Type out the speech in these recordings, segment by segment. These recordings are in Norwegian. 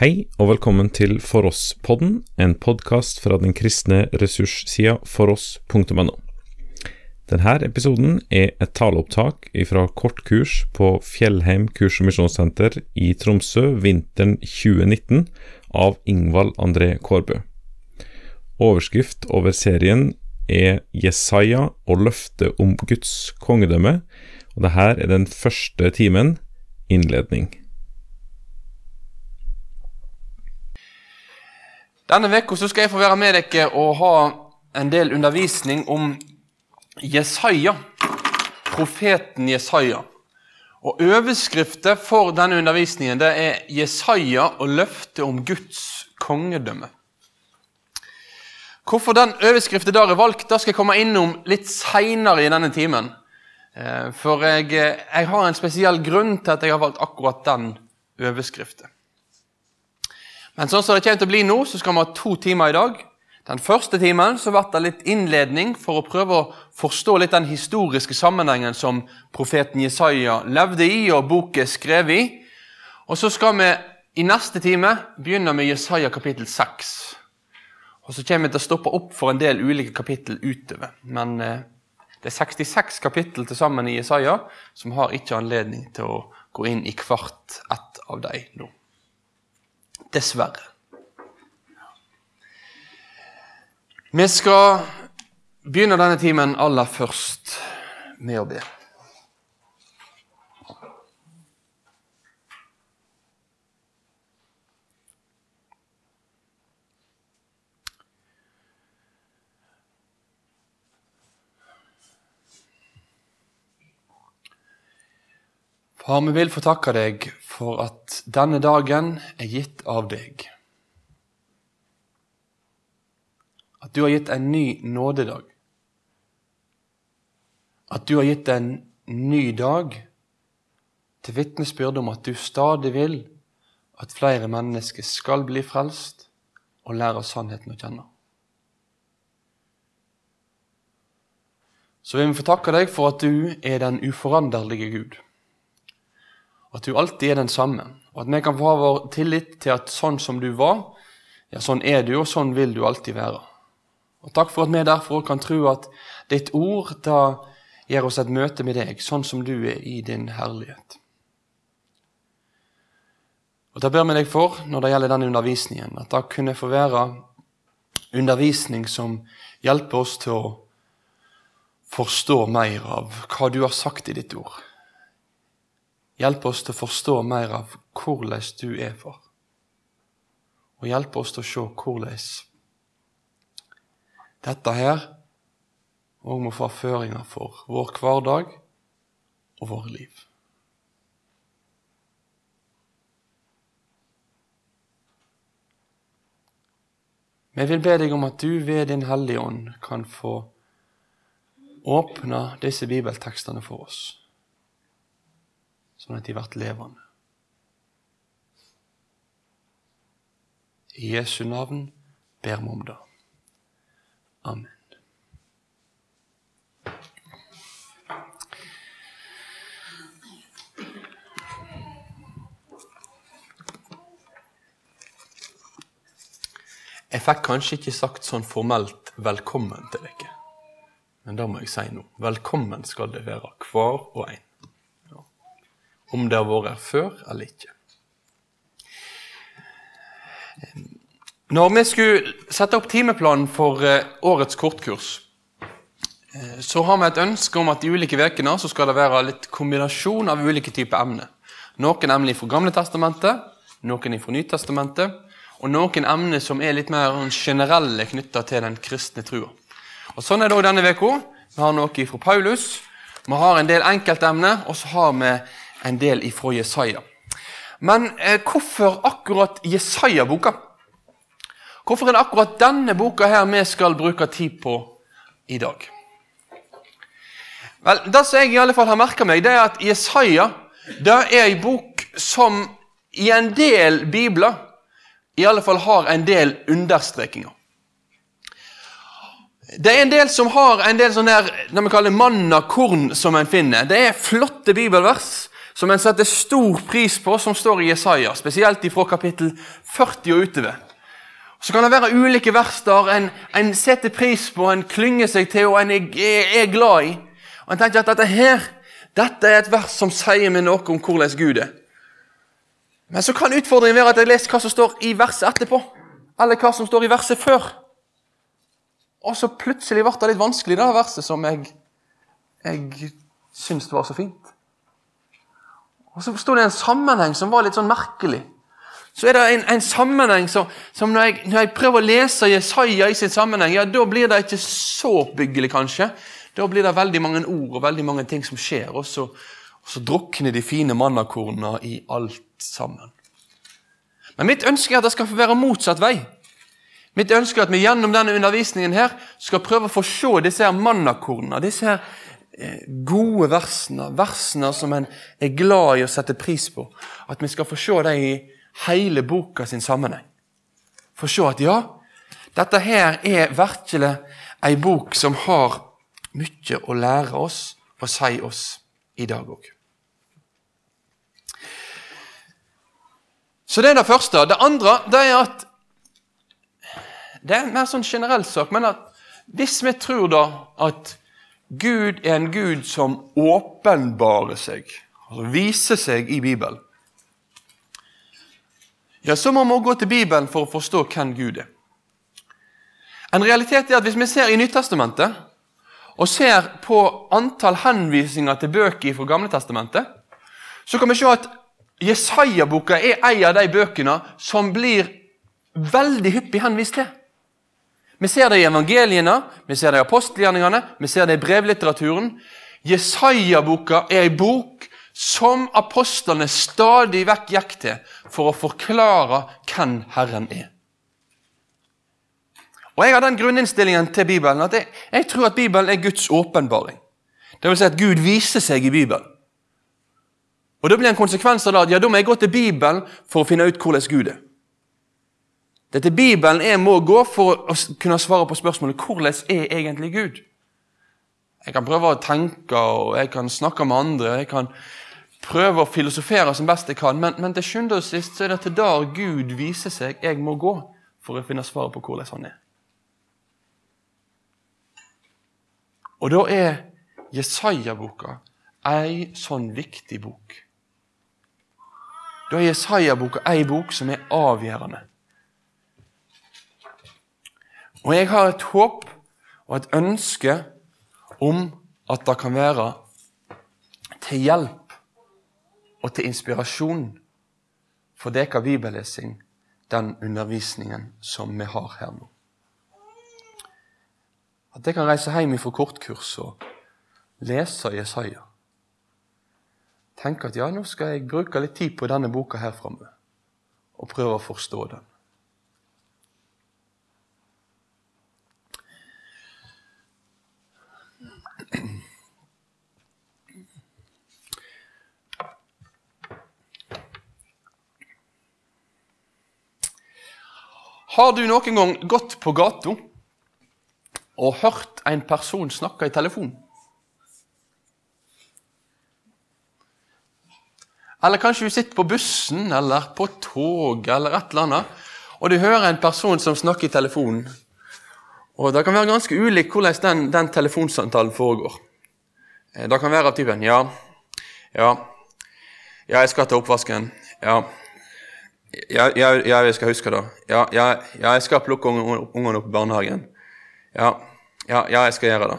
Hei og velkommen til For oss-podden, en podkast fra den kristne ressurssida foross.no. Denne episoden er et taleopptak fra kortkurs på Fjellheim kurs- og misjonssenter i Tromsø vinteren 2019 av Ingvald André Kårbø. Overskrift over serien er Jesaja og løftet om Guds kongedømme, og dette er den første timen, innledning. Denne uka skal jeg få være med dere og ha en del undervisning om Jesaja, profeten Jesaja. Og Overskriften for denne undervisningen det er 'Jesaja og løftet om Guds kongedømme'. Hvorfor den overskriften der er valgt, da skal jeg komme innom litt seinere i denne timen. Eh, for jeg, jeg, har en spesiell grunn til at jeg har valgt akkurat den overskriften. Men sånn som det kommer til å bli nå, så skal vi ha to timer i dag. Den første timen så ble det litt innledning for å prøve å forstå litt den historiske sammenhengen som profeten Jesaja levde i, og boken skrev i. Og så skal vi i neste time begynne med Jesaja kapittel 6. Og så kommer vi til å stoppe opp for en del ulike kapittel utover. Men eh, det er 66 kapittel til sammen i Jesaja, som har ikke anledning til å gå inn i hvert ett av dem nå. Dessverre. Vi skal begynne denne timen aller først med å be. Far, vi vil få takke deg for at denne dagen er gitt av deg. At du har gitt en ny nådedag. At du har gitt en ny dag til vitnesbyrd om at du stadig vil at flere mennesker skal bli frelst og lære sannheten å kjenne. Så vil vi få takke deg for at du er den uforanderlige Gud. At du alltid er den samme, og at vi kan få ha vår tillit til at sånn som du var, ja, sånn er du, og sånn vil du alltid være. Og takk for at vi derfor kan tro at ditt ord da gir oss et møte med deg, sånn som du er i din herlighet. Og Da ber vi deg for, når det gjelder denne undervisningen, at det kunne få være undervisning som hjelper oss til å forstå mer av hva du har sagt i ditt ord. Hjelp oss til å forstå mer av hvordan du er, for. Og hjelp oss til å se hvordan dette her òg må få føringer for vår hverdag og våre liv. Vi vil be deg om at du ved Din Hellige Ånd kan få åpne disse bibeltekstene for oss, sånn at de blir levende. I Jesu navn ber vi om det. Amen. Jeg fikk kanskje ikke sagt sånn formelt 'velkommen' til dere. Men det må jeg si nå. Velkommen skal det være, hver og en. Om det har vært her før eller ikke. Når vi skulle sette opp timeplanen for eh, årets kortkurs, eh, så har vi et ønske om at de ulike ukene skal det være litt kombinasjon av ulike typer emner. Noen emner fra Gamle testamentet, noen fra Nytestamentet, og noen emner som er litt mer generelle knytta til den kristne trua. Og Sånn er det òg denne uka. Vi har noe fra Paulus, vi har en del enkeltemner, og så har vi en del ifra Jesaja. Men eh, hvorfor akkurat Jesaja-boka? Hvorfor er det akkurat denne boka her vi skal bruke tid på i dag? Vel, Det som jeg i alle fall har merka meg, det er at Jesaja det er en bok som i en del bibler i alle fall har en del understrekinger. Det er en del som har en del sånne her, det vi kaller manna korn som en finner. Det er flotte bibelvers. Som en setter stor pris på, som står i Jesaja, spesielt fra kapittel 40 og utover. Så kan det være ulike vers der en, en setter pris på, en klynger seg til og en er, er, glad i. Og En tenker at dette her, dette er et vers som sier meg noe om hvordan Gud er. Men så kan utfordringen være at jeg leser hva som står i verset etterpå. Eller hva som står i verset før. Og så plutselig ble det litt vanskelig, det verset som jeg, jeg syntes var så fint. Og så sto det en sammenheng som var litt sånn merkelig. Så er det en, en sammenheng som, som når, jeg, når, jeg, prøver å lese Jesaja i sin sammenheng, ja, da blir det ikke så oppbyggelig, kanskje. Da blir det veldig mange ord og veldig mange ting som skjer, og så, og så drukner de fine mannakornene i alt sammen. Men mitt ønske er at det skal få være motsatt vei. Mitt ønske er at vi gjennom denne undervisningen her skal prøve å få se disse her mannakornene, disse her gode versene, versene som en er glad i å sette pris på. At vi skal få se dem i hele boka sin sammenheng. Få se at ja, dette her er virkelig ei bok som har mye å lære oss og si oss i dag òg. Så det er det første. Det andre det er at Det er en mer sånn generell sak, men at hvis vi tror da at Gud er en Gud som åpenbarer seg, altså viser seg i Bibelen, ja, så må vi gå til Bibelen for å forstå hvem Gud er. En realitet er at Hvis vi ser i Nyttestamentet og ser på antall henvisninger til bøker fra Gamletestamentet, så kan vi se at Jesaja-boka er en av de bøkene som blir veldig hyppig henvist til. Vi ser det i evangeliene, vi ser det i apostelgjerningene, vi ser det i brevlitteraturen. Jesaja-boka er en bok som apostlene stadig vekk gikk til for å forklare hvem Herren er. Og Jeg har den grunninnstillingen til Bibelen at jeg, jeg tror at Bibelen er Guds åpenbaring. Det vil si at Gud viser seg i Bibelen. Og Da blir en konsekvens av det at ja, da må jeg gå til Bibelen for å finne ut hvordan Gud er. Det er Bibelen jeg må gå for å kunne svare på spørsmålet hvordan er egentlig Gud? Jeg kan prøve å tenke, og jeg kan snakke med andre, jeg kan prøve å filosofere som best jeg kan, men, men til sjuende og sist så er det til der Gud viser seg jeg må gå for å finne svaret på hvordan han er. Og da er Jesaja-boka ei sånn viktig bok. Da er Jesaja-boka ei bok som er avgjørende. Og jeg har et håp og et ønske om at det kan være til hjelp og til inspirasjon for deres bibellesing, den undervisningen som vi har her nå. At jeg kan reise hjem fra kortkurs og lese Jesaja tenke at ja, nå skal jeg bruke litt tid på denne boka her framme og prøve å forstå den. Har du noen gang gått på gata og hørt en person snakke i telefon? Eller kanskje du sitter på bussen eller på tog eller et eller annet, og du hører en person som snakker i telefonen. Og Det kan være ganske ulikt hvordan den, den telefonsamtalen foregår. Eh, det kan være av typen ja, ja, ja, jeg skal ta oppvasken. Ja, ja, ja, ja jeg skal huske det. Ja, ja, ja jeg skal plukke ungene opp i barnehagen. Ja, ja, jeg skal gjøre det.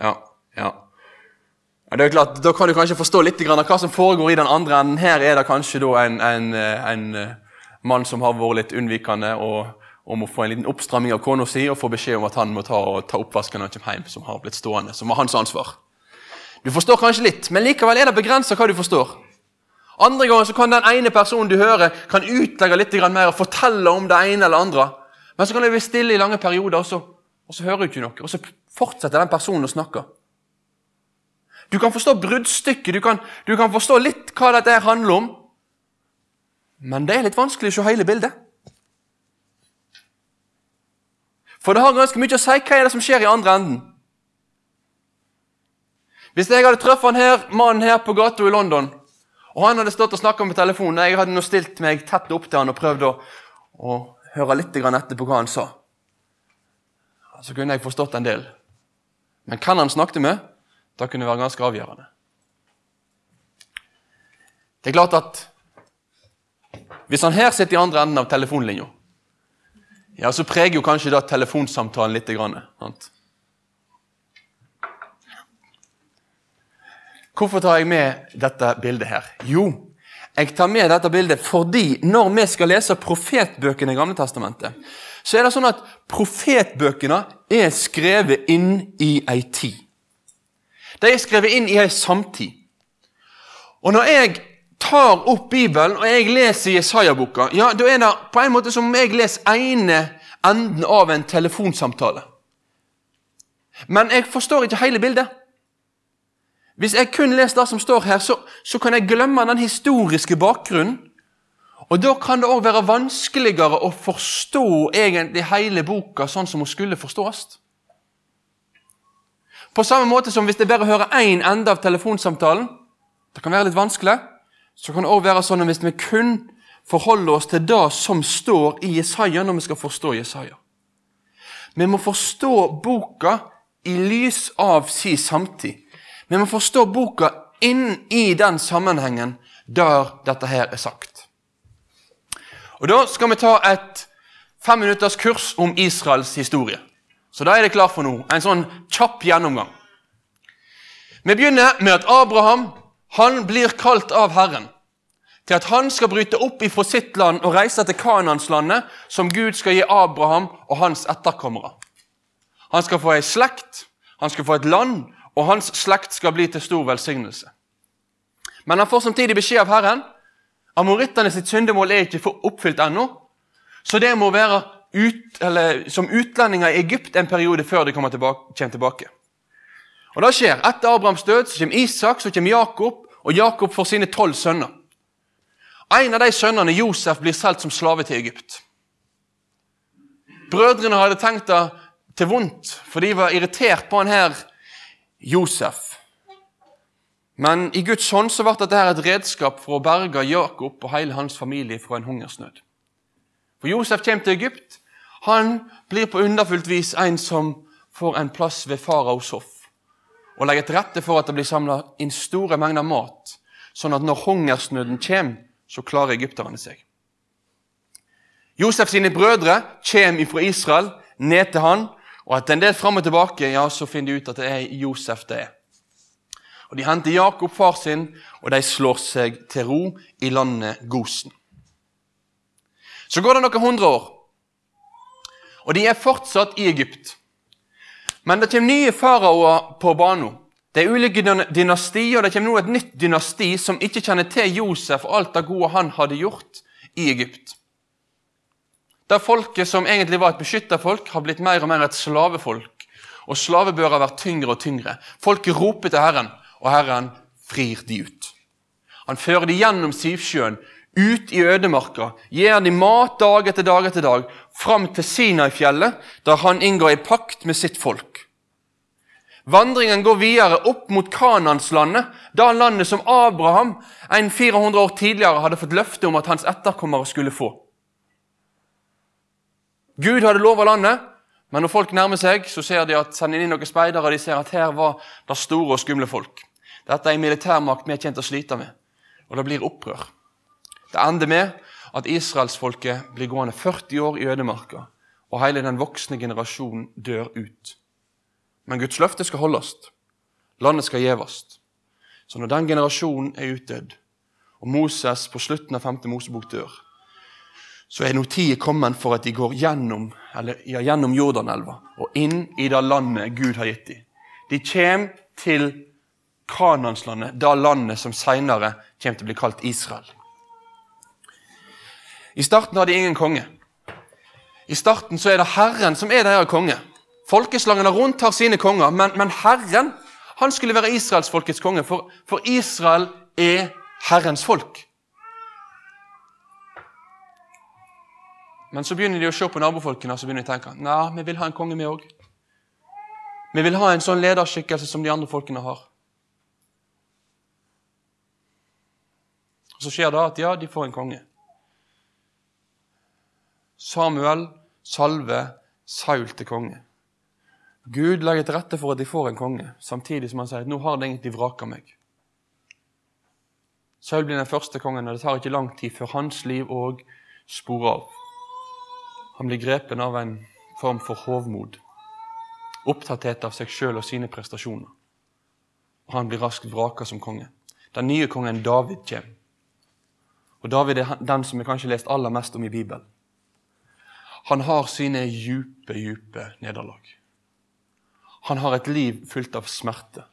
Ja, ja. Det er klart, Da kan du kanskje forstå litt av hva som foregår i den andre enden. Her er det kanskje en, en, en, eh, mann som har vært litt unnvikende og, og må få en liten oppstramming av kona si og få beskjed om at han må ta, ta oppvasken når han kommer hjem, som har blitt stående, som var hans ansvar. Du forstår kanskje litt, men likevel er det begrensa hva du forstår. Andre ganger så kan den ene personen du hører, kan utlegge litt mer og fortelle om det ene eller andre. Men så kan det bli stille i lange perioder, og så, og så hører du ikke noe. Og så fortsetter den personen å snakke. Du kan forstå bruddstykket, du kan, du kan forstå litt hva dette handler om. Men det er litt vanskelig å se hele bildet. For det har ganske mye å si hva er det som skjer i andre enden. Hvis jeg hadde truffet han her, mannen her på gata i London, Og Han hadde stått og snakka med telefonen, og jeg hadde nå stilt meg tett opp til han og prøvd å, å høre litt etter på hva han sa. Så kunne jeg forstått en del. Men hvem han snakket med, da kunne være ganske avgjørende. Det er klart at hvis han her sitter i andre enden av telefonlinja, ja, så preger jo kanskje da telefonsamtalen litt. Grann, sant? Hvorfor tar jeg med dette bildet her? Jo, jeg tar med dette bildet fordi når vi skal lese profetbøkene i Gamle Testamentet, så er det sånn at profetbøkene er skrevet inn i ei tid. De er skrevet inn i ei samtid. Og når jeg tar opp Bibelen og jeg leser Jesaja-boka, ja, da er det på en måte som om jeg leser ene enden av en telefonsamtale. Men jeg forstår ikke hele bildet. Hvis jeg kun leser det som står her, så, så kan jeg glemme den historiske bakgrunnen. Og Da kan det òg være vanskeligere å forstå egentlig hele boka sånn som hun skulle forstås. På samme måte som hvis jeg bare hører én ende av telefonsamtalen, det kan være litt vanskelig, så kan det òg være sånn at hvis vi kun forholder oss til det som står i Jesaja når vi skal forstå Jesaja. Vi må forstå boka i lys av si samtid. Vi må forstå boka inn i den sammenhengen der dette her er sagt. Og Da skal vi ta et femminutters kurs om Israels historie. Så da er det klart for nå. En sånn kjapp gjennomgang. Vi begynner med at Abraham han blir kalt av Herren til at han skal bryte opp ifra sitt land og reise til Kanaanslandet, som Gud skal gi Abraham og hans etterkommere. Han skal få ei slekt, han skal få et land, og hans slekt skal bli til stor velsignelse. Men han får samtidig beskjed av Herren amorittene sitt syndemål er ikke oppfylt ennå. Så det må være ut, som utlendinger i Egypt en periode før de kommer tilbake, tilbake. Og det skjer. Etter Abrahams død så kommer Isak, så kommer Jakob, og Jakob får sine tolv sønner. En av de sønnene, Josef, blir solgt som slave til Egypt. Brødrene hadde tenkt det til vondt, for de var irritert på han her Josef. Men i Guds hånd så ble dette et redskap for å berge Jakob og hele hans familie fra en hungersnød. For Josef kommer til Egypt. Han blir på underfullt vis en som får en plass ved faraos hoff, og legger til rette for at det blir samla inn store mengder mat, sånn at når hungersnøden kommer, så klarer egypterne seg. Josef sine brødre kommer fra Israel ned til han og etter en del fram og tilbake ja, så finner de ut at det er Josef det er. Og De henter Jakob, far sin, og de slår seg til ro i landet Gosen. Så går det noen hundre år, og de er fortsatt i Egypt. Men det kommer nye faraoer på banen. Det er ulike dynastier, og det kommer nå et nytt dynasti som ikke kjenner til Josef og alt det gode han hadde gjort i Egypt. Der folket som egentlig var et beskytta folk, har blitt mer og mer et slavefolk. Og slavebøra har vært tyngre og tyngre. Folket roper til Herren, og Herren frir de ut. Han fører de gjennom Sivsjøen, ut i ødemarka, gir de mat dag etter dag etter dag, fram til Sinai-fjellet, der han inngår i pakt med sitt folk. Vandringen går videre opp mot Kananslandet, da landet som Abraham en 400 år tidligere hadde fått løfte om at hans etterkommere skulle få. Gud hadde lova landet, men når folk nærmer seg, så ser de at sender inn noen speidere, og de ser at her var det store og skumle folk. Dette er en militærmakt vi er kjent å slite med, og det blir opprør. Det ender med at israelsfolket blir gående 40 år i ødemarka, og hele den voksne generasjonen dør ut. Men Guds løfte skal holdes. Landet skal gjeves. Så når den generasjonen er utdødd, og Moses på slutten av 5. Mosebok dør, så er nå tida kommet for at de går gjennom, eller, ja, gjennom Jordanelva og inn i det landet Gud har gitt dem. De kommer til Kananslandet, det landet som senere kommer til å bli kalt Israel. I starten har de ingen konge. I starten så er det Herren som er deres konge. Folkeslagene rundt har sine konger, men, men Herren han skulle være israelsfolkets konge, for, for Israel er Herrens folk. Men så begynner de å se på nabofolkene og så begynner de å tenke nei, vi vil ha en konge, vi òg. Vi vil ha en sånn lederskikkelse som de andre folkene har. Og Så skjer det at ja, de får en konge. Samuel salve Saul til konge. Gud legger til rette for at de får en konge, samtidig som han sier at nå har det egentlig vraka meg. Saul blir den første kongen, og det tar ikke lang tid før hans liv òg sporer av. Han blir grepen av en form for hovmod, opptatthet av seg sjøl og sine prestasjoner. Og han blir raskt vraka som konge. Den nye kongen David kommer. Og David er den som vi kanskje har lest aller mest om i Bibelen. Han har sine djupe, djupe nederlag. Han har et liv fullt av smerte.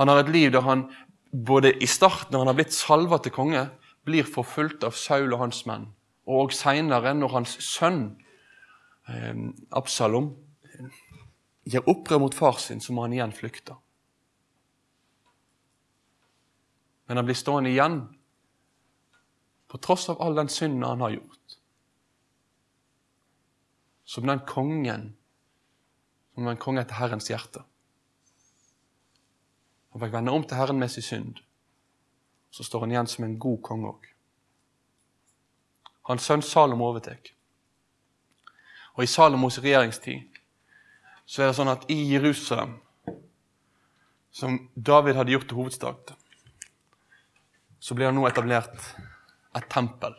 Han har et liv der han både i starten, når han har blitt salva til konge, blir forfulgt av Saul og hans menn. Og seinere, når hans sønn eh, Absalom gjør opprør mot far sin, så må han igjen flykte. Men han blir stående igjen på tross av all den synden han har gjort. Som den kongen som var en konge etter Herrens hjerte. Han fikk vende om til Herren med sin synd. Så står han igjen som en god konge òg. Hans sønn Salomo overtar. Og i Salomos regjeringstid så er det sånn at i Jerusalem, som David hadde gjort til hovedstad, så blir det nå etablert et tempel.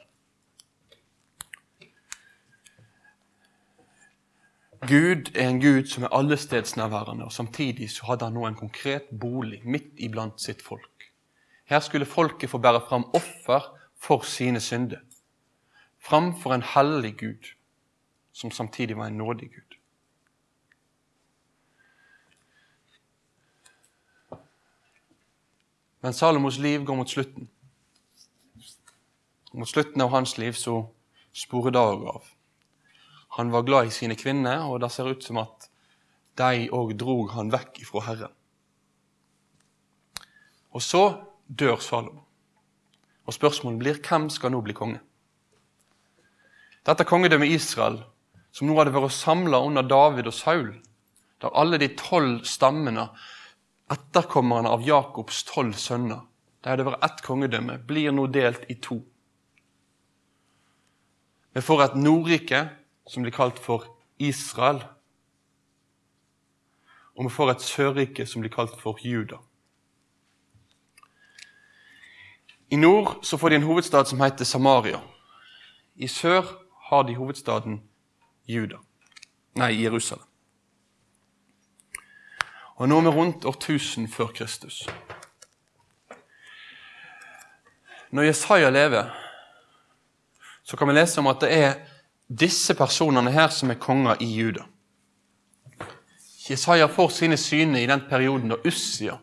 Gud er en Gud som er allestedsnærværende, og samtidig så hadde han nå en konkret bolig midt iblant sitt folk. Her skulle folket få bære fram offer for sine synder, framfor en hellig Gud, som samtidig var en nådig Gud. Men Salomos liv går mot slutten. Mot slutten av hans liv så sporer dager av. Han var glad i sine kvinner, og det ser ut som at de òg drog han vekk ifra Herren. Og så dør Salomo. Og spørsmålet blir hvem skal nå bli konge? Dette kongedømmet Israel, som nå hadde vært samla under David og Saul, der alle de tolv stammene, etterkommerne av Jakobs tolv sønner, de hadde vært ett kongedømme, blir nå delt i to. Vi får et Nordrike som blir kalt for Israel. Og vi får et sørrike som blir kalt for Juda. I nord så får de en hovedstad som heter Samaria. I sør har de hovedstaden Juda. Nei, Jerusalem. Og nå er vi rundt årtusen før Kristus. Når Jesaja lever, så kan vi lese om at det er disse personene her som er konger i Juda. Jesaja får sine syner i den perioden da Ussia,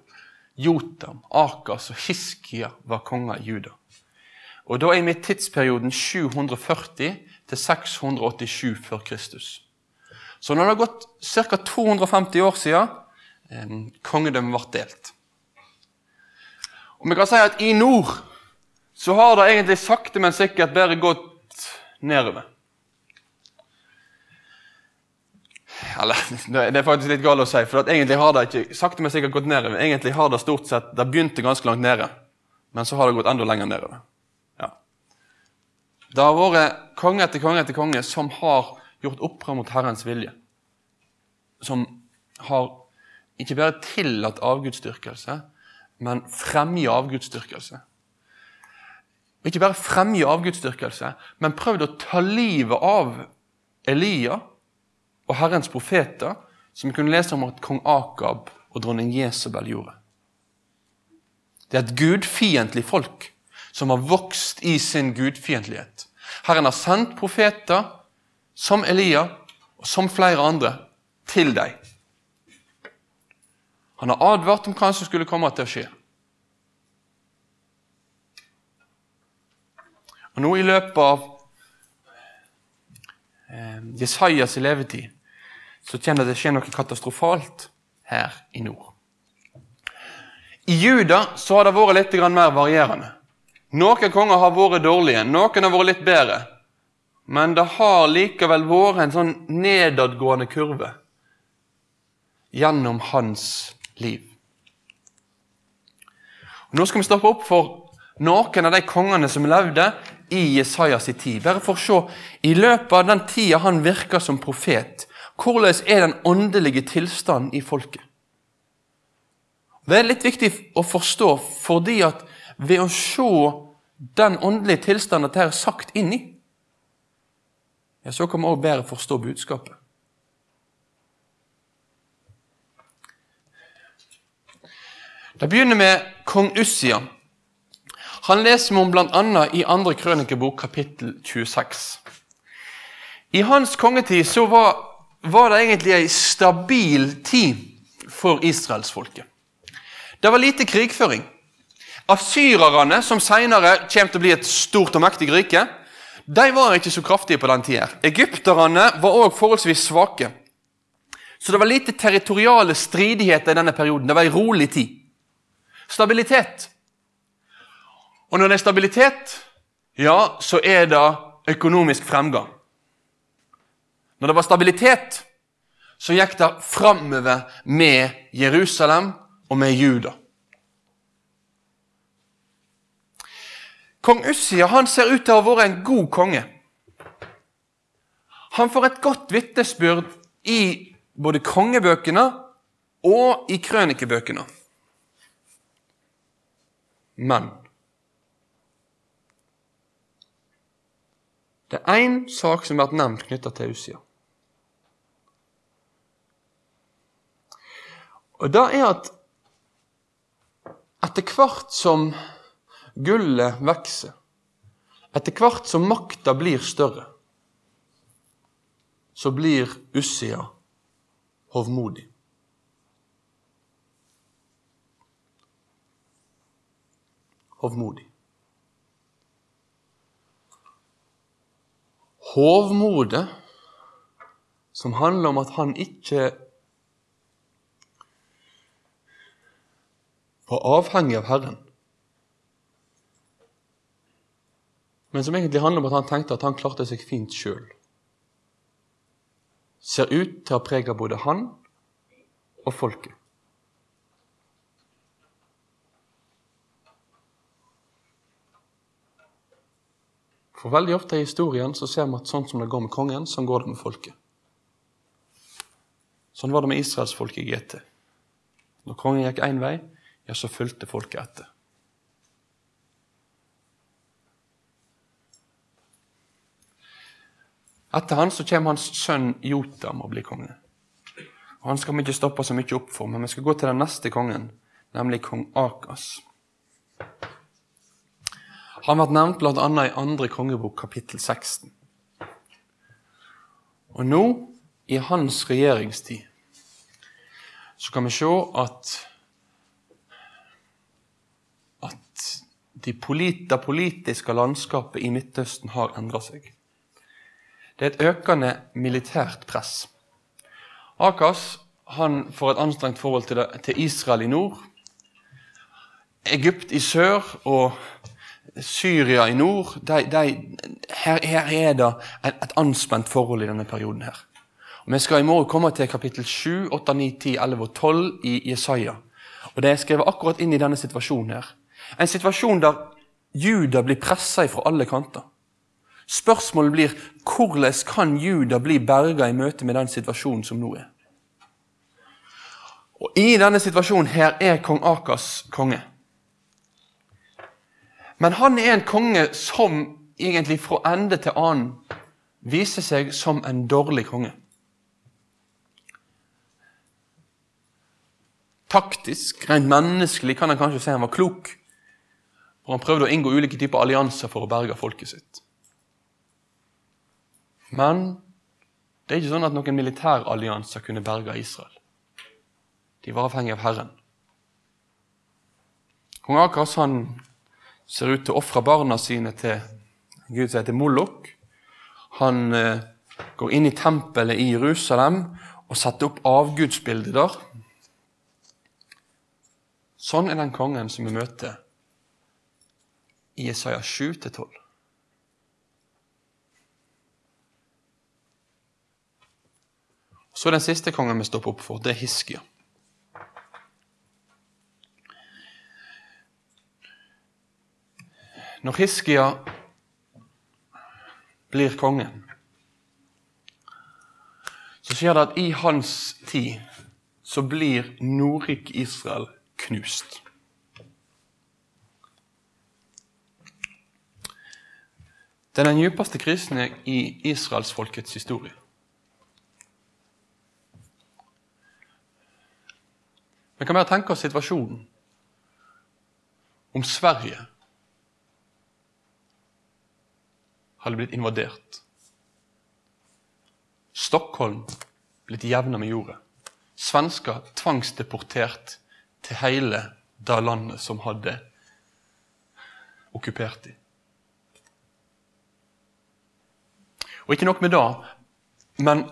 Jotam, Akas og Hiskia var konger i Juda. Og Da er vi i tidsperioden 740 til 687 før Kristus. Så når det har gått ca. 250 år siden eh, kongedømmet ble delt. Og vi kan si at i nord så har det egentlig sakte, men sikkert bare gått nedover. Eller, det er faktisk litt galt å si, for egentlig har det ikke sakte, men sikkert gått nedover. Egentlig har det stort sett, det begynte ganske langt nede, men så har det gått enda lenger nedover. Det har vært konge etter konge etter konge som har gjort opprør mot Herrens vilje. Som har ikke bare tillatt avgudsdyrkelse, men fremje avgudsdyrkelse. Ikke bare fremje avgudsdyrkelse, men prøvd å ta livet av Elia og Herrens profeter, som vi kunne lese om at kong Akab og dronning Jesabel gjorde. Det er et gudfiendtlig folk som har vokst i sin gudfiendtlighet. Herren har sendt profeter som Elia og som flere andre til deg. Han har advart om hva som skulle komme til å skje. Og Nå i løpet av eh, Jesajas levetid så kjenner det skjer noe katastrofalt her i nord. I Juda så har det vært litt mer varierende. Noen konger har vært dårlige, noen har vært litt bedre. Men det har likevel vært en sånn nedadgående kurve gjennom hans liv. Og nå skal vi stoppe opp for noen av de kongene som levde i Jesajas tid. Bare for å se i løpet av den tida han virka som profet, hvordan er den åndelige tilstanden i folket. Det er litt viktig å forstå, fordi at ved å se den åndelige tilstanden dette er sagt inn i, ja, så kan vi også bedre forstå budskapet. Det begynner med kong Ussia. Han leser vi om bl.a. i 2. krønikebok kapittel 26. I hans kongetid så var, var det egentlig ei stabil tid for israelsfolket. Det var lite krigføring. Asyrerne, som senere kommer til å bli et stort og mektig rike, de var ikke så kraftige på den tida. Egypterne var òg forholdsvis svake. Så det var lite territoriale stridigheter i denne perioden. Det var ei rolig tid. Stabilitet. Og når det er stabilitet, ja, så er det økonomisk fremgang. Når det var stabilitet, så gikk det framover med Jerusalem og med Juda. Kong Ussia han ser ut til å ha vært en god konge. Han får et godt vitnesbyrd i både kongebøkene og i krønikebøkene. Men det er én sak som har vært nevnt knytta til Ussia. Og det er at etter hvert som gullet vokser, etter hvert som makta blir større, så blir Ussia hovmodig. Hovmodig. Hovmodet, som handler om at han ikke var avhengig av Herren. Men som egentlig handler om at han tenkte at han klarte seg fint sjøl. Ser ut til å ha prega både han og folket. For veldig ofte i historien så ser vi at sånn som det går med kongen, sånn går det med folket. Sånn var det med israelsfolket i GT. Når kongen gikk én vei, ja, så fulgte folket etter. Etter han så kommer hans sønn Jotam og blir konge. Og Han skal vi ikke stoppe så mye opp for, men vi skal gå til den neste kongen, nemlig kong Akas. Han ble nevnt bl.a. i andre kongebok, kapittel 16. Og nå, i hans regjeringstid, så kan vi se at polit, det politiske landskapet i Midtøsten har endra seg. Det er et økende militært press. Akas han får et anstrengt forhold til, Israel i nord. Egypt i sør og Syria i nord. De, de, her, her, er det et, et, anspent forhold i denne perioden. her. Og vi skal i morgen komme til kapittel 7, 8, 9, 10, 11 og 12 i Jesaja. Og Det er skrevet akkurat inn i denne situasjonen. her. En situasjon der Juda blir pressa fra alle kanter. Spørsmålet blir hvordan kan Juda bli berga i møte med den situasjonen som nå er? Og I denne situasjonen her er kong Akas konge. Men han er en konge som egentlig fra ende til annen viser seg som en dårlig konge. Taktisk, rent menneskelig kan han kanskje si han var klok. Og han prøvde å inngå ulike typer allianser for å berge folket sitt. Men det er ikke sånn at noen militærallianser kunne berge Israel. De var avhengig av Herren. Kong Akas han ser ut til å ofre barna sine til Gud som heter Moloch. Han eh, går inn i tempelet i Jerusalem og setter opp avgudsbilder der. Sånn er den kongen som vi møter i Jesaja 7-12. Så den siste kongen vi stopper opp for, det er Hiskia. Når Hiskia blir kongen, så skjer det at i hans tid så blir Nordrik Israel knust. Det er den djupeste krisen i israelsfolkets historie. Vi kan bare tenke oss situasjonen om Sverige hadde blitt invadert. Stockholm blitt jevna med jorda. Svensker tvangsdeportert til hele det landet som hadde okkupert dem. Og ikke nok med det, men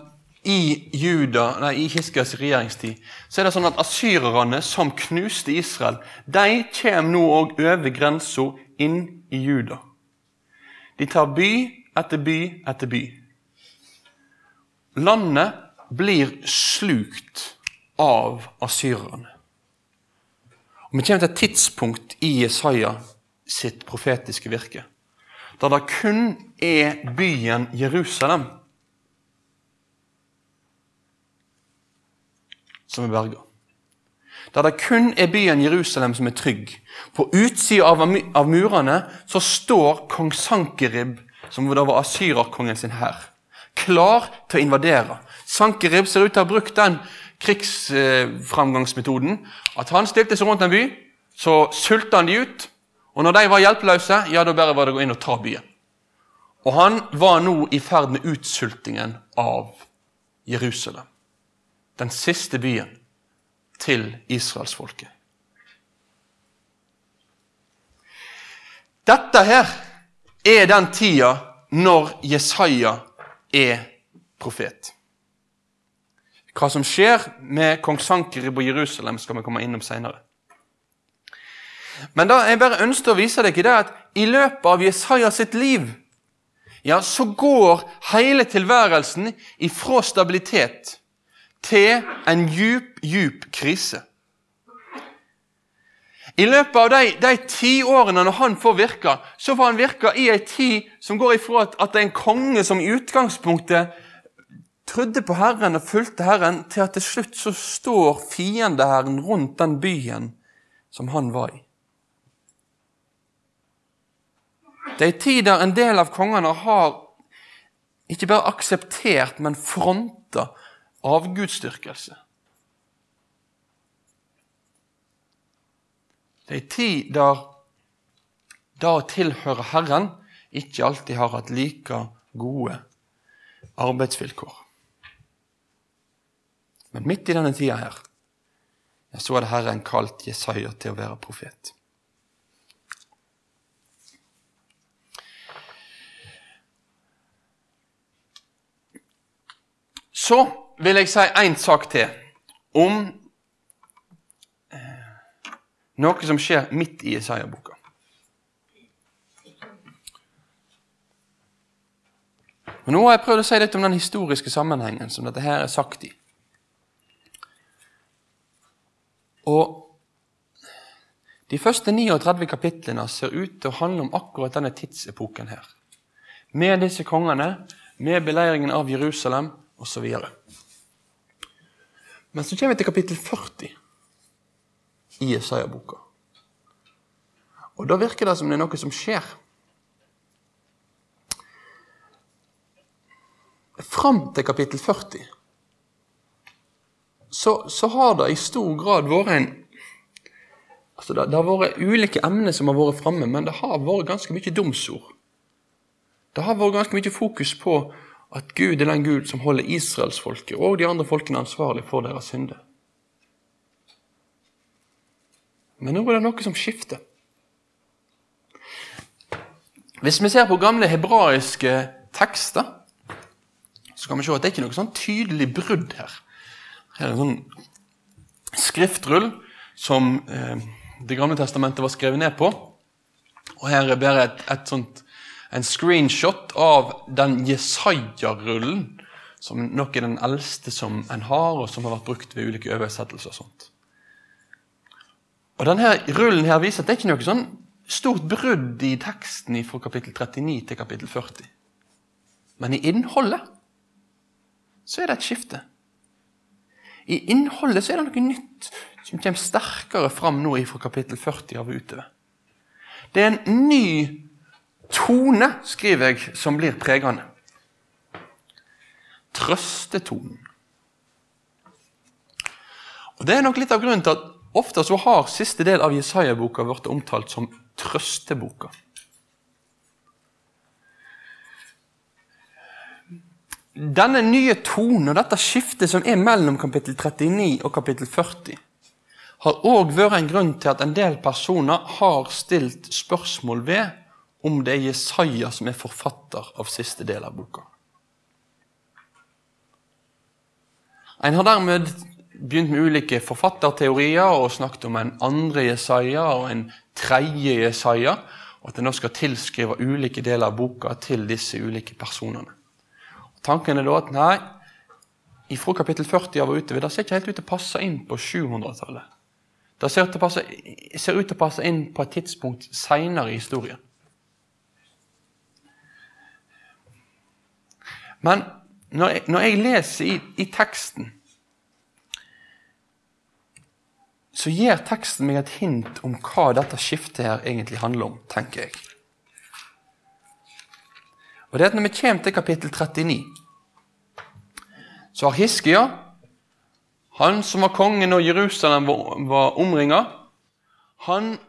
i Juda, nei, i Hiskias regjeringstid så er det sånn at asyrerne som knuste Israel, de kommer nå òg over grensa inn i Juda. De tar by etter by etter by. Landet blir slukt av asyrerne. Og Vi kommer til et tidspunkt i Jesaja sitt profetiske virke der det kun er byen Jerusalem som er berga. Der det kun er byen Jerusalem som er trygg. På utsida av, av murene så står kong Sankerib, som da var asyrerkongen sin hær, klar til å invadere. Sankerib ser ut til å ha brukt den krigsframgangsmetoden at han stilte seg rundt en by, så sulta han de ut. Og når de var hjelpeløse, ja, da bare var det å gå inn og ta byen. Og han var nå i ferd med utsultingen av Jerusalem den siste byen til israelsfolket. Dette her er den tida når Jesaja er profet. Hva som skjer med kong Sankerib og Jerusalem, skal vi komme innom senere. Men da jeg bare ønsker å vise deg det at i løpet av Jesaja sitt liv ja, så går hele tilværelsen ifra stabilitet til en djup, djup krise. I løpet av de, de ti årene når han får virke, så får han virke i ei tid som går ifra at, at det er en konge som i utgangspunktet trodde på Herren og fulgte Herren, til at til slutt så står fiendehæren rundt den byen som han var i. Det er en tid der en del av kongene har ikke bare akseptert, men fronta avgudsdyrkelse. Det er en tid der det å tilhøre Herren ikke alltid har hatt like gode arbeidsvilkår. Men midt i denne tida her, så hadde Herren kalt Jesaja til å være profet. Så vil jeg si én sak til om eh, noe som skjer midt i Isaiah-boka. Og Nå har jeg prøvd å si litt om den historiske sammenhengen som dette her er sagt i. Og De første 39 kapitlene ser ut til å handle om akkurat denne tidsepoken her. Med disse kongene, med beleiringen av Jerusalem osv. Men så kommer vi til kapittel 40 i Jesaja-boka. Og da virker det som det er noe som skjer. Fram til kapittel 40 så, så har det i stor grad vært en altså det, det, har vært ulike emner som har vært framme, men det har vært ganske mye domsord. Det har vært ganske mye fokus på at Gud er den Gud som holder israelsfolket og de andre folkene ansvarlig for deres synder. Men nå er det noe som skifter. Hvis vi ser på gamle hebraiske tekster, så kan vi se at det ikke er noe sånn tydelig brudd her. Her er en sånn skriftrull som eh, Det gamle testamentet var skrevet ned på. Og her er bare et, et sånt en screenshot av den Jesaja-rullen, som nok er den eldste som en har, og som har vært brukt ved ulike oversettelser. og sånt. Og denne rullen her viser at det er ikke noe sånn stort brudd i teksten fra kapittel 39 til kapittel 40. Men i innholdet så er det et skifte. I innholdet så er det noe nytt som kommer sterkere fram nå fra kapittel 40 av utover. Det er en ny tone, skriver jeg, som blir pregende. Trøstetonen. Og Det er nok litt av grunnen til at ofte så har siste del av Jesaja-boka blitt omtalt som trøsteboka. Denne nye tonen og dette skiftet som er mellom kapittel 39 og kapittel 40, har òg vært en grunn til at en del personer har stilt spørsmål ved om det er Jesaja som er forfatter av siste del av boka. En har dermed begynt med ulike forfatterteorier og snakket om en andre Jesaja og en tredje Jesaja, og at en nå skal tilskrive ulike deler av boka til disse ulike personene. Og tanken er da at nei, ifra kapittel 40 av og utover, det ser ikke helt ut til å passe inn på 700-tallet. Det ser ut, til å passe inn på et tidspunkt seinere i historien. Men når jeg, når jeg leser i, i teksten så gir teksten meg et hint om hva dette skiftet her egentlig handler om, tenker jeg. Og det er at Når vi kommer til kapittel 39, så har Hiskia, han som var kongen når Jerusalem var, var omringa, han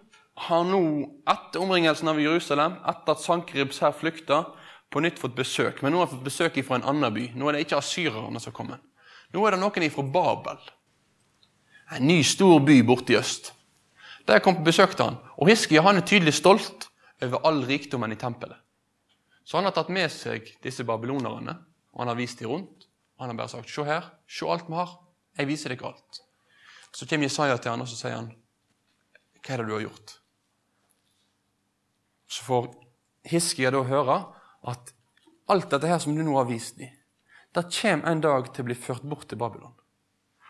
har nå, etter omringelsen av Jerusalem, etter at Sankeribs her flykta, på nytt fått besøk. Men nå har jeg fått besøk fra en annen by. Nå er det ikke asyrerne som kommer. Nå er det noen fra Babel en ny, stor by borte i øst. Der kom på besøk til han. Og Hiskia han er tydelig stolt over all rikdommen i tempelet. Så han har tatt med seg disse babylonerne, og han har vist dem rundt. Og han har bare sagt 'Se her, se alt vi har. Jeg viser deg alt'. Så kommer Jesaja til han, og så sier han 'Hva er det du har gjort?' Så får Hiskia da høre at alt dette her som du nå har vist dem, det kommer en dag til å bli ført bort til Babylon.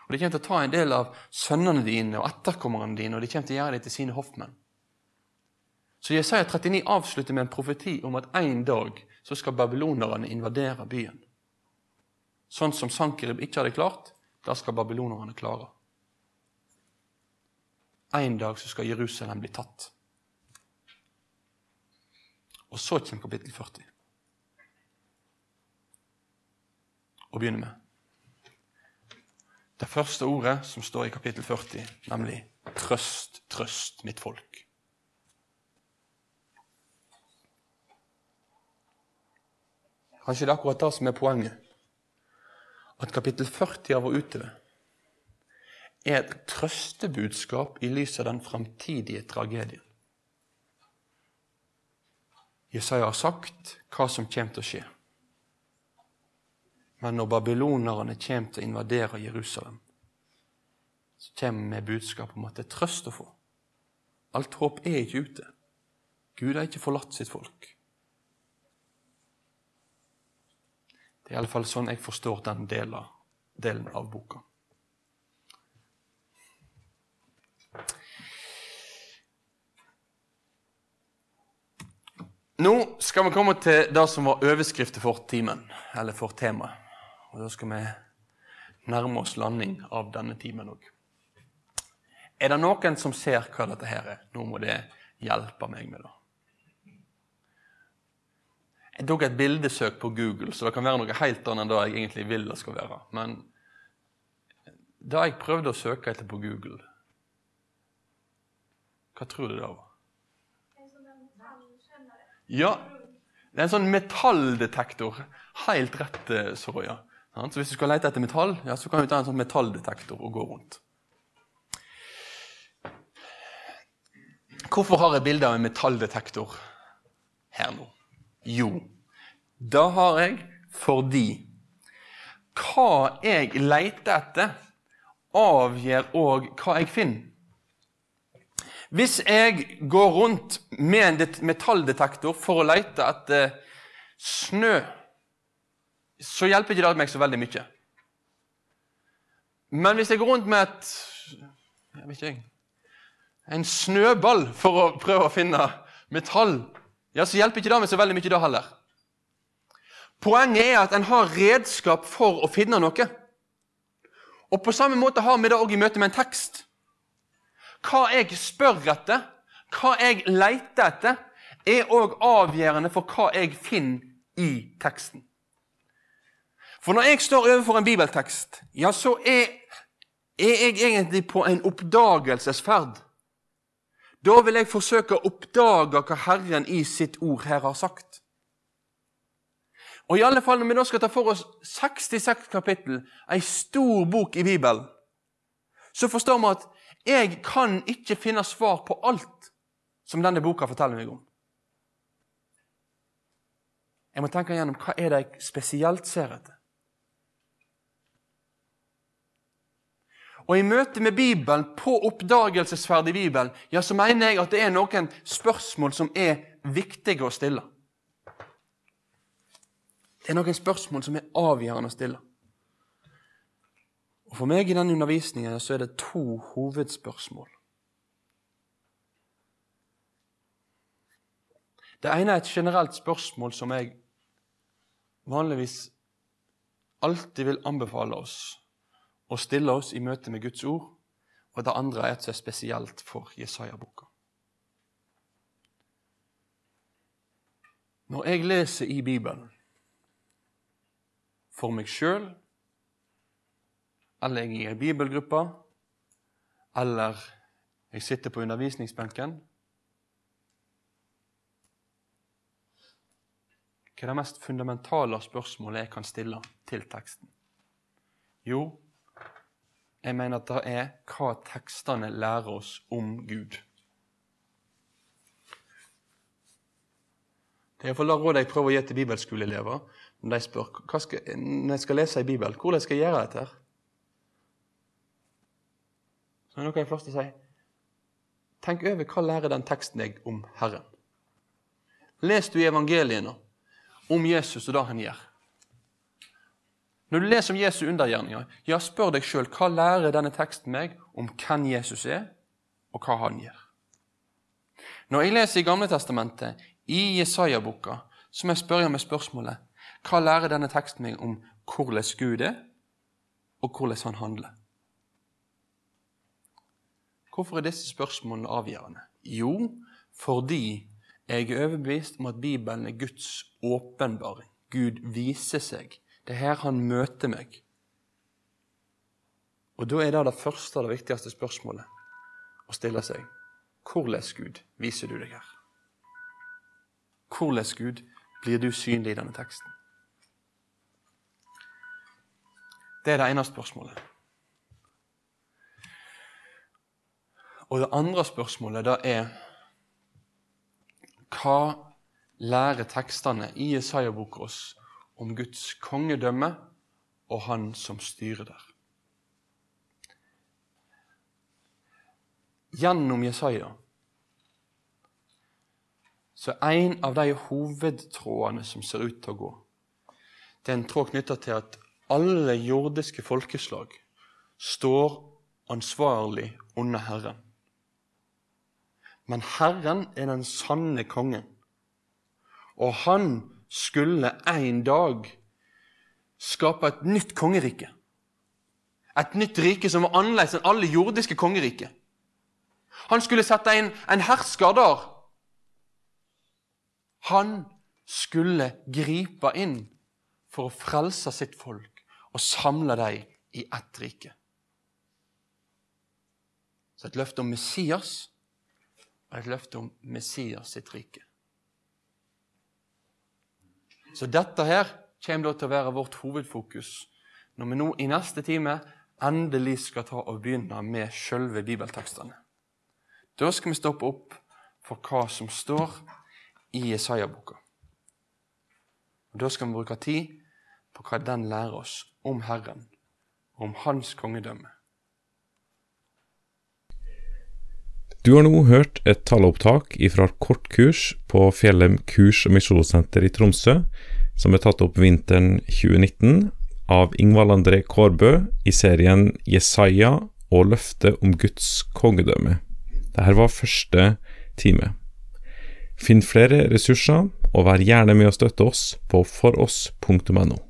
Og De kommer til å ta en del av sønnene dine og etterkommerne dine og de kommer til å gjøre det til sine hoffmenn. Så Jesaja 39 avslutter med en profeti om at en dag så skal babylonerne invadere byen. Sånn som Sankerib ikke hadde klart, da skal babylonerne klare. En dag så skal Jerusalem bli tatt. Og så kommer kapittel 40. Og begynner med det første ordet som står i kapittel 40, nemlig 'Trøst, trøst mitt folk'. Kanskje det er akkurat det som er poenget. At kapittel 40 av vår utøve er et trøstebudskap i lys av den framtidige tragedien. Jesaja har sagt hva som kommer til å skje. Men når babylonerne kommer til å invadere Jerusalem, så kommer vi med budskap om at det er trøst å få. Alt håp er ikke ute. Gud har ikke forlatt sitt folk. Det er i alle fall sånn jeg forstår den delen av boka. Nå skal vi komme til det som var overskriften for timen, eller for temaet. Og da skal vi nærme oss landing av denne timen òg. Er det noen som ser hva dette her er? Nå må det hjelpe meg med det. Jeg tok et bildesøk på Google, så det kan være noe helt annet enn det jeg egentlig vil det skal være. Men da jeg prøvde å søke etter på Google, hva tror du det var? Ja, det er en sånn metalldetektor. Helt rett, eh, Soraya. Så hvis du skal lete etter metall, ja, så kan du ta en sånn metalldetektor og gå rundt. Hvorfor har jeg bilde av en metalldetektor her nå? Jo, da har jeg fordi hva jeg leter etter, avgjør òg hva jeg finner. Hvis jeg går rundt med en metalldetektor for å lete etter snø så hjelper ikke det meg så veldig mye. Men hvis jeg går rundt med et jeg vet ikke, en snøball for å prøve å finne metall, ja, så hjelper ikke det meg så veldig mye da heller. Poenget er at en har redskap for å finne noe. Og på samme måte har vi det òg i møte med en tekst. Hva jeg spør etter, hva jeg leter etter, er òg avgjørende for hva jeg finner i teksten. For når jeg står overfor en bibeltekst, ja, så er, er jeg egentlig på en oppdagelsesferd. Da vil jeg forsøke å oppdage hva Herren i sitt ord her har sagt. Og i alle fall Når vi da skal ta for oss 66 kapittel, ei stor bok i Bibelen, så forstår vi at jeg kan ikke finne svar på alt som denne boka forteller meg om. Jeg må tenke igjennom hva er det jeg spesielt ser etter. Og i møte med Bibelen, på oppdagelsesferdig Bibel, ja, så mener jeg at det er noen spørsmål som er viktige å stille. Det er noen spørsmål som er avgjørende å stille. Og For meg i denne undervisningen så er det to hovedspørsmål. Det ene er et generelt spørsmål som jeg vanligvis alltid vil anbefale oss å stille oss i møte med Guds ord. Og det andre er er spesielt for Jesaja-boka. Når jeg leser i Bibelen for meg sjøl, eller jeg er i ei bibelgruppe, eller jeg sitter på undervisningsbenken Hva er det mest fundamentale spørsmålet jeg kan stille til teksten? Jo, jeg mener at det er hva tekstene lærer oss om Gud. Det er iallfall det rådet jeg prøver å gi til bibelskoleelever når de spør hva skal, når jeg skal lese i Bibelen. Hvordan skal jeg gjøre dette? Så er det noe jeg først si, Tenk over hva lærer den teksten deg om Herren. Les du i evangeliene om Jesus og det han gjør. Når du leser om Jesu undergjerninger, ja, spør deg sjøl hva lærer denne teksten meg om hvem Jesus er, og hva han gjør. Når jeg leser i Gamle Testamentet, i Jesaja-boka, så må jeg spørre meg spørsmålet hva lærer denne teksten meg om hvordan Gud er, og hvordan han handler? Hvorfor er disse spørsmålene avgjørende? Jo, fordi jeg er overbevist om at Bibelen er Guds åpenbaring. Gud viser seg det er her han møter meg. Og Da er det det første og det viktigste spørsmålet å stille seg. Hvordan, Gud, viser du deg her? Hvordan, Gud, blir du synlig i denne teksten? Det er det ene spørsmålet. Og det andre spørsmålet da er Hva lærer tekstene i Jesaja-boka oss om Guds kongedømme og Han som styrer der. Gjennom Jesaja så er en av de hovedtrådene som ser ut til å gå, det er en tråd knytta til at alle jordiske folkeslag står ansvarlig under Herren. Men Herren er den sanne kongen, og han skulle en dag skape et nytt kongerike. Et nytt rike som var annerledes enn alle jordiske kongeriker. Han skulle sette inn en hersker der. Han skulle gripe inn for å frelse sitt folk og samle dem i ett rike. Så et løfte om Messias og et løfte om Messias sitt rike. Så dette her kommer til å være vårt hovedfokus når vi nå i neste time endelig skal ta og begynne med selve bibeltekstene. Da skal vi stoppe opp for hva som står i Jesaja-boka. Da skal vi bruke tid på hva den lærer oss om Herren, om Hans kongedømme. Du har nå hørt et taleopptak fra kortkurs på Fjellheim kurs- og misjonssenter i Tromsø, som er tatt opp vinteren 2019 av Ingvald André Kårbø i serien Jesaja og løftet om Guds kongedømme. Dette var første time. Finn flere ressurser, og vær gjerne med å støtte oss på foross.no.